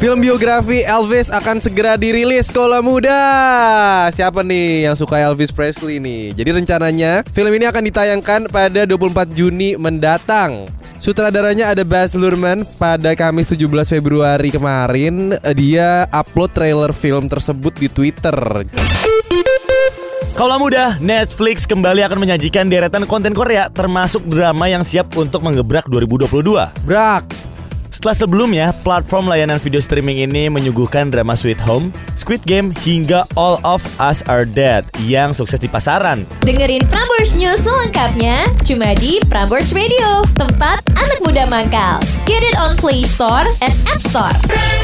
Film biografi Elvis akan segera dirilis sekolah muda. Siapa nih yang suka Elvis Presley nih? Jadi rencananya film ini akan ditayangkan pada 24 Juni mendatang. Sutradaranya ada Baz Luhrmann pada Kamis 17 Februari kemarin dia upload trailer film tersebut di Twitter. Kaulah muda, Netflix kembali akan menyajikan deretan konten Korea termasuk drama yang siap untuk mengebrak 2022. Brak, Setelah sebelumnya, platform layanan video streaming ini menyuguhkan drama Sweet Home, Squid Game, hingga All of Us Are Dead yang sukses di pasaran. Dengerin Prambors News selengkapnya cuma di Prambors Radio, tempat anak muda mangkal. Get it on Play Store and App Store.